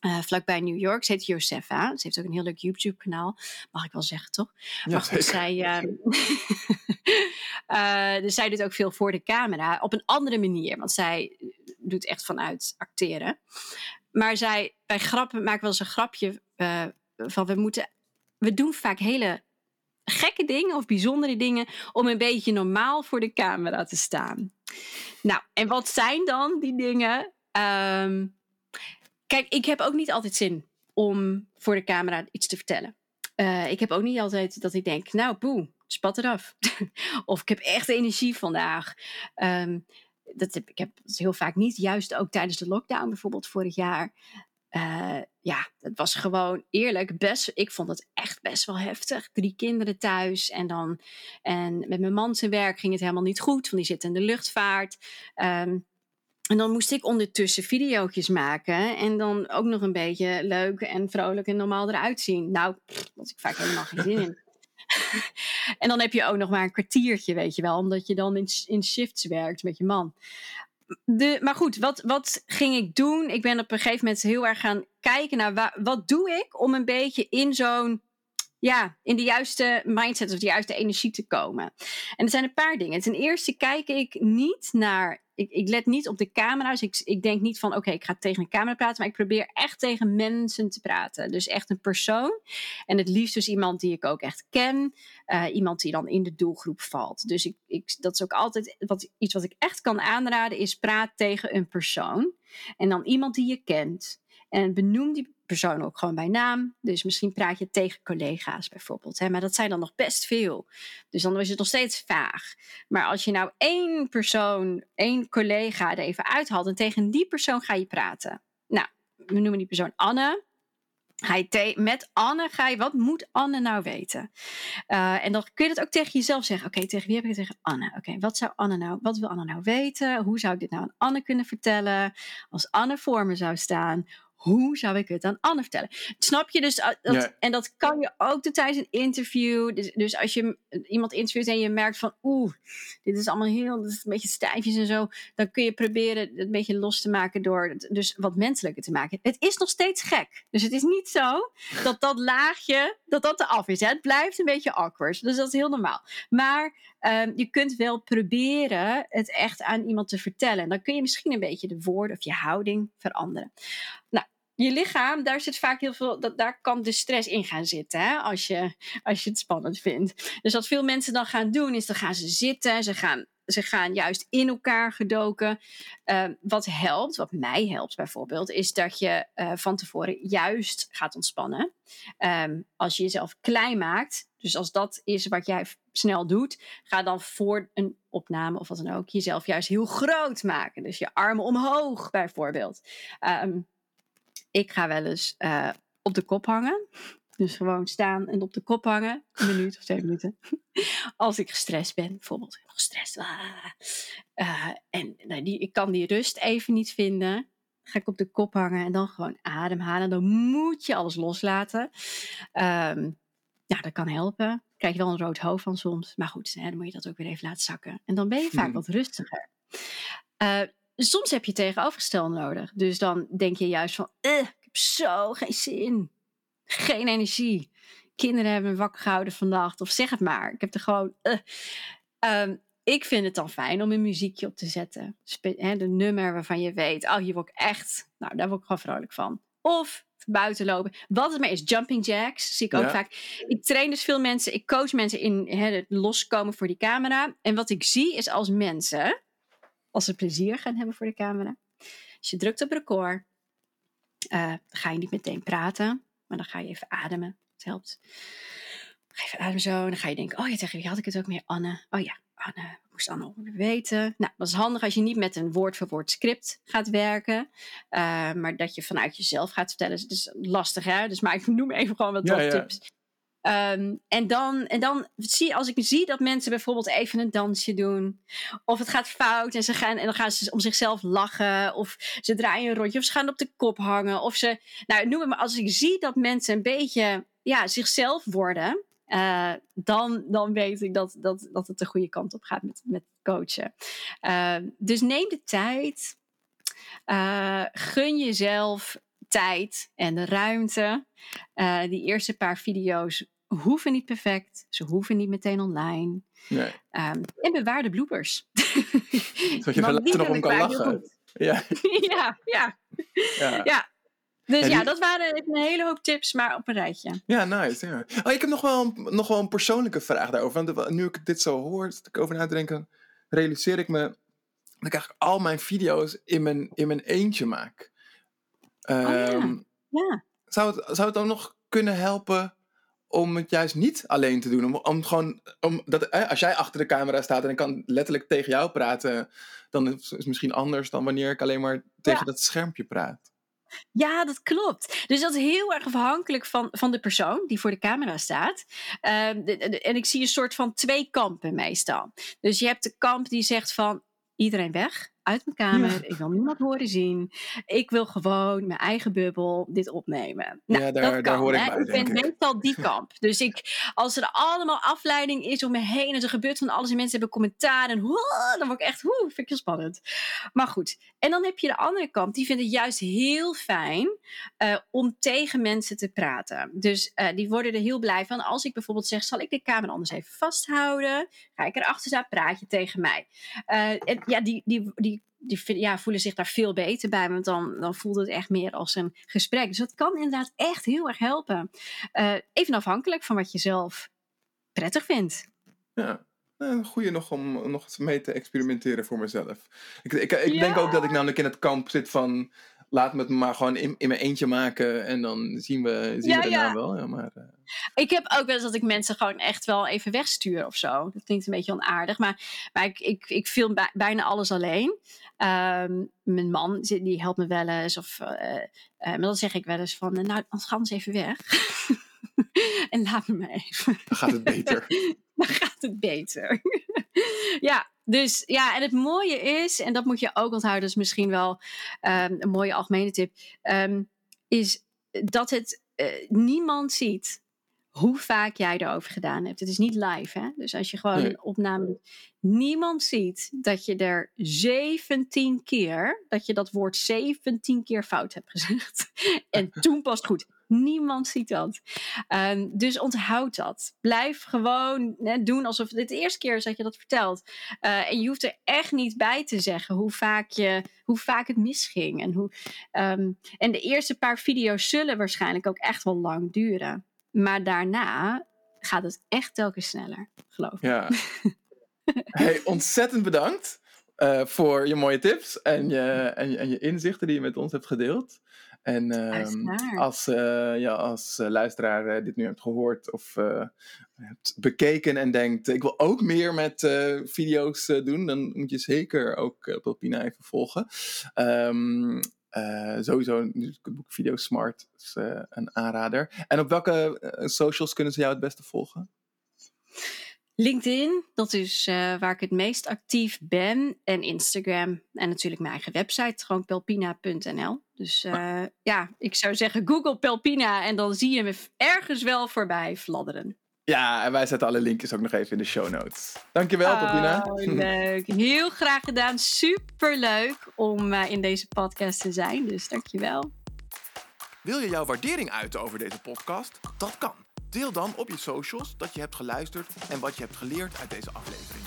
Uh, vlakbij New York. Ze heet Josefa. Ze heeft ook een heel leuk YouTube-kanaal. Mag ik wel zeggen, toch? Ja, maar goed, zij, uh, uh, dus zij doet ook veel voor de camera. Op een andere manier. Want zij doet echt vanuit acteren. Maar zij, bij grappen, maakt wel eens een grapje van we moeten... We doen vaak hele gekke dingen of bijzondere dingen om een beetje normaal voor de camera te staan. Nou, en wat zijn dan die dingen? Um, Kijk, ik heb ook niet altijd zin om voor de camera iets te vertellen. Uh, ik heb ook niet altijd dat ik denk, nou, boe, spat eraf. of ik heb echt energie vandaag. Um, dat heb, ik heb dat heel vaak niet. Juist ook tijdens de lockdown, bijvoorbeeld vorig jaar. Uh, ja, het was gewoon eerlijk best. Ik vond het echt best wel heftig. Drie kinderen thuis en dan. En met mijn man zijn werk ging het helemaal niet goed, want die zit in de luchtvaart. Um, en dan moest ik ondertussen video's maken. En dan ook nog een beetje leuk en vrolijk en normaal eruit zien. Nou, daar had ik vaak helemaal geen zin in. en dan heb je ook nog maar een kwartiertje, weet je wel. Omdat je dan in, in shifts werkt met je man. De, maar goed, wat, wat ging ik doen? Ik ben op een gegeven moment heel erg gaan kijken naar wat doe ik om een beetje in zo'n ja, in de juiste mindset of de juiste energie te komen. En er zijn een paar dingen. Ten eerste kijk ik niet naar. Ik, ik let niet op de camera's. Ik, ik denk niet van oké, ik ga tegen een camera praten. Maar ik probeer echt tegen mensen te praten. Dus echt een persoon. En het liefst dus iemand die ik ook echt ken. Uh, iemand die dan in de doelgroep valt. Dus ik, ik, dat is ook altijd wat, iets wat ik echt kan aanraden. Is praat tegen een persoon. En dan iemand die je kent. En benoem die persoon ook gewoon bij naam. Dus misschien praat je tegen collega's bijvoorbeeld. Hè? Maar dat zijn dan nog best veel. Dus dan is het nog steeds vaag. Maar als je nou één persoon, één collega er even uithaalt en tegen die persoon ga je praten. Nou, we noemen die persoon Anne. Hij met Anne ga je, wat moet Anne nou weten? Uh, en dan kun je dat ook tegen jezelf zeggen. Oké, tegen wie heb ik het tegen Anne? Oké, wat zou Anne nou, wat wil Anne nou weten? Hoe zou ik dit nou aan Anne kunnen vertellen? Als Anne voor me zou staan, hoe zou ik het aan Anne vertellen? Snap je dus? Dat, En dat kan je ook tijdens een interview. Dus, dus, als je iemand interviewt en je merkt van oeh, dit is allemaal heel, dit is een beetje stijfjes en zo. Dan kun je proberen het een beetje los te maken door het dus wat menselijker te maken. Het is nog steeds gek. Dus het is niet zo dat dat laagje, dat dat eraf is. Hè? Het blijft een beetje awkward. Dus dat is heel normaal. Maar um, je kunt wel proberen het echt aan iemand te vertellen. En dan kun je misschien een beetje de woorden of je houding veranderen. Nou, je lichaam, daar zit vaak heel veel, dat, daar kan de stress in gaan zitten, hè, als, je, als je het spannend vindt. Dus wat veel mensen dan gaan doen, is dan gaan ze zitten, ze gaan, ze gaan juist in elkaar gedoken. Uh, wat helpt, wat mij helpt bijvoorbeeld, is dat je uh, van tevoren juist gaat ontspannen. Um, als je jezelf klein maakt, dus als dat is wat jij snel doet, ga dan voor een opname of wat dan ook jezelf juist heel groot maken. Dus je armen omhoog bijvoorbeeld. Um, ik ga wel eens uh, op de kop hangen. Dus gewoon staan en op de kop hangen. Een minuut of twee minuten. Als ik gestrest ben, bijvoorbeeld. Gestrest. Uh, en nou, die, ik kan die rust even niet vinden. Ga ik op de kop hangen en dan gewoon ademhalen. Dan moet je alles loslaten. Um, ja, dat kan helpen. Krijg je wel een rood hoofd van soms. Maar goed, hè, dan moet je dat ook weer even laten zakken. En dan ben je vaak hmm. wat rustiger. Uh, soms heb je tegenovergestelde nodig. Dus dan denk je juist van, ik heb zo geen zin. Geen energie. Kinderen hebben me wakker gehouden vannacht. Of zeg het maar. Ik heb er gewoon... Uh. Um, ik vind het dan fijn om een muziekje op te zetten. Spe de nummer waarvan je weet, oh, hier word ik echt... Nou, daar word ik gewoon vrolijk van. Of buiten lopen. Wat het maar is, jumping jacks, zie ik ook vaak. Ik train dus veel mensen, ik coach mensen in het loskomen voor die camera. En wat ik zie is als mensen als ze plezier gaan hebben voor de camera. Als je drukt op record, uh, dan ga je niet meteen praten, maar dan ga je even ademen. Het helpt. Ga even ademen zo en dan ga je denken, oh ja, tegen wie had ik het ook meer? Anne. Oh ja, Anne, moest Anne weten. Nou, dat is handig als je niet met een woord voor woord script gaat werken, uh, maar dat je vanuit jezelf gaat vertellen. Het is lastig hè, dus maar ik noem even gewoon wat ja, tips. Ehm, en dan, en dan zie als ik zie dat mensen bijvoorbeeld even een dansje doen. Of het gaat fout en, ze gaan, en dan gaan ze om zichzelf lachen. Of ze draaien een rondje. Of ze gaan op de kop hangen. Of ze, nou noem het maar. Als ik zie dat mensen een beetje ja, zichzelf worden. Uh, dan, dan weet ik dat, dat, dat het de goede kant op gaat met, met coachen. Uh, dus neem de tijd. Uh, gun jezelf tijd en de ruimte. die eerste paar video's hoeven niet perfect. Ze hoeven niet meteen online. Nee. Um, en bewaar de bloopers. Zodat je later nog om kan lachen. Ja. ja, ja. ja. ja. Dus ja, dat waren een hele hoop tips, maar op een rijtje. Ja, nice. Ja. Oh, ik heb nog wel, een, nog wel een persoonlijke vraag daarover. Want nu ik dit zo hoor, dat ik over na te denken, realiseer ik me dat ik eigenlijk al mijn video's in mijn, in mijn eentje maak. Um, oh, ja. Ehm, ja. Zou, het, zou het dan nog kunnen helpen om het juist niet alleen te doen? Om, om gewoon, om, dat, eh, als jij achter de camera staat en ik kan letterlijk tegen jou praten, dan is het misschien anders dan wanneer ik alleen maar tegen dat schermpje praat. Ja, dat klopt. Dus dat is heel erg afhankelijk van, van de persoon die voor de camera staat. Ehm, en ik zie een soort van twee kampen meestal. Dus je hebt de kamp die zegt van iedereen weg uit mijn kamer. Ik wil niemand horen zien. Ik wil gewoon mijn eigen bubbel dit opnemen. Nou, ja, daar, dat kan, daar hoor ik bij, Ik ben meestal die kamp. Dus ik, als er allemaal afleiding is om me heen en er gebeurt van alles en mensen hebben commentaar en dan word ik echt, hoe, vind ik heel spannend. Maar goed. En dan heb je de andere kamp, die vindt het juist heel fijn uh, om tegen mensen te praten. Dus uh, die worden er heel blij van. Als ik bijvoorbeeld zeg, zal ik de camera anders even vasthouden? Ga ik erachter staan, praat je tegen mij. Uh, en ja, die, die, die die ja, voelen zich daar veel beter bij. Want dan, dan voelt het echt meer als een gesprek. Dus dat kan inderdaad echt heel erg helpen. Uh, even afhankelijk van wat je zelf prettig vindt. Ja, een goede nog om nog mee te experimenteren voor mezelf. Ik, ik, ik denk ook dat ik namelijk in het kamp zit van laat me het maar gewoon in, in mijn eentje maken en dan zien we, zien we daarna wel. Ja, maar, uh... Ik heb ook wel eens dat ik mensen gewoon echt wel even wegstuur of zo. Dat klinkt een beetje onaardig, maar, maar ik, ik, ik film bijna alles alleen. Um, mijn man die helpt me wel eens. Of, uh, uh, maar dan zeg ik wel eens van, nou, dan gaan we eens even weg. en laat me maar even. Dan gaat het beter. dan gaat het beter. ja, dus ja, en het mooie is, en dat moet je ook onthouden, dat is misschien wel um, een mooie algemene tip, um, is dat het uh, niemand ziet hoe vaak jij erover gedaan hebt. Het is niet live, hè? Dus als je gewoon een opname. Niemand ziet dat je er 17 keer, dat je dat woord 17 keer fout hebt gezegd. en toen pas goed. Niemand ziet dat. Um, dus onthoud dat. Blijf gewoon hè, doen alsof dit de eerste keer is dat je dat vertelt. Uh, en je hoeft er echt niet bij te zeggen hoe vaak, je, hoe vaak het misging. En, hoe, um, en de eerste paar video's zullen waarschijnlijk ook echt wel lang duren. Maar daarna gaat het echt telkens sneller, geloof ik. Ja. hey, ontzettend bedankt uh, voor je mooie tips en je, en, je, en je inzichten die je met ons hebt gedeeld. En uh, als, uh, ja, als uh, luisteraar uh, dit nu hebt gehoord of hebt bekeken en denkt: ik wil ook meer met video's doen, dan moet je zeker ook Pelpina even volgen. Um, uh, sowieso het boek Video Smart is uh, een aanrader. En op welke uh, socials kunnen ze jou het beste volgen? LinkedIn, dat is waar ik het meest actief ben. En Instagram. En natuurlijk mijn eigen website, gewoon pelpina.nl. Dus ah. ja, ik zou zeggen Google Pelpina en dan zie je me ergens wel voorbij fladderen. Ja, en wij zetten alle linkjes ook nog even in de show notes. Dankjewel, oh, Leuk. Heel graag gedaan. Super leuk om uh, in deze podcast te zijn. Dus dankjewel. Wil je jouw waardering uiten over deze podcast? Dat kan. Deel dan op je socials dat je hebt geluisterd en wat je hebt geleerd uit deze aflevering.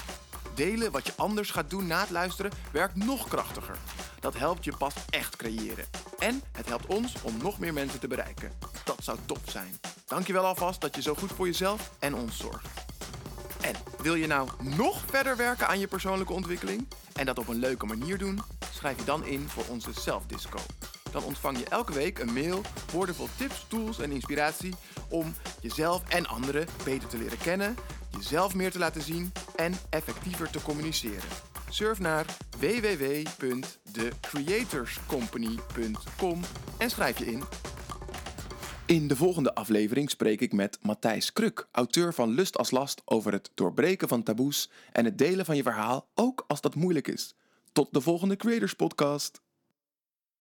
Delen wat je anders gaat doen na het luisteren werkt nog krachtiger. Dat helpt je pas echt creëren. En het helpt ons om nog meer mensen te bereiken. Dat zou top zijn. Dankjewel alvast dat je zo goed voor jezelf en ons zorgt. En wil je nou nog verder werken aan je persoonlijke ontwikkeling en dat op een leuke manier doen? Schrijf je dan in voor onze Self-Disco. Dan ontvang je elke week een mail woordenvol tips, tools en inspiratie om jezelf en anderen beter te leren kennen, jezelf meer te laten zien en effectiever te communiceren. Surf naar www.thecreatorscompany.com en schrijf je in In de volgende aflevering spreek ik met Matthijs Kruk, auteur van Lust als Last, over het doorbreken van taboes en het delen van je verhaal, ook als dat moeilijk is. Tot de volgende Creators Podcast.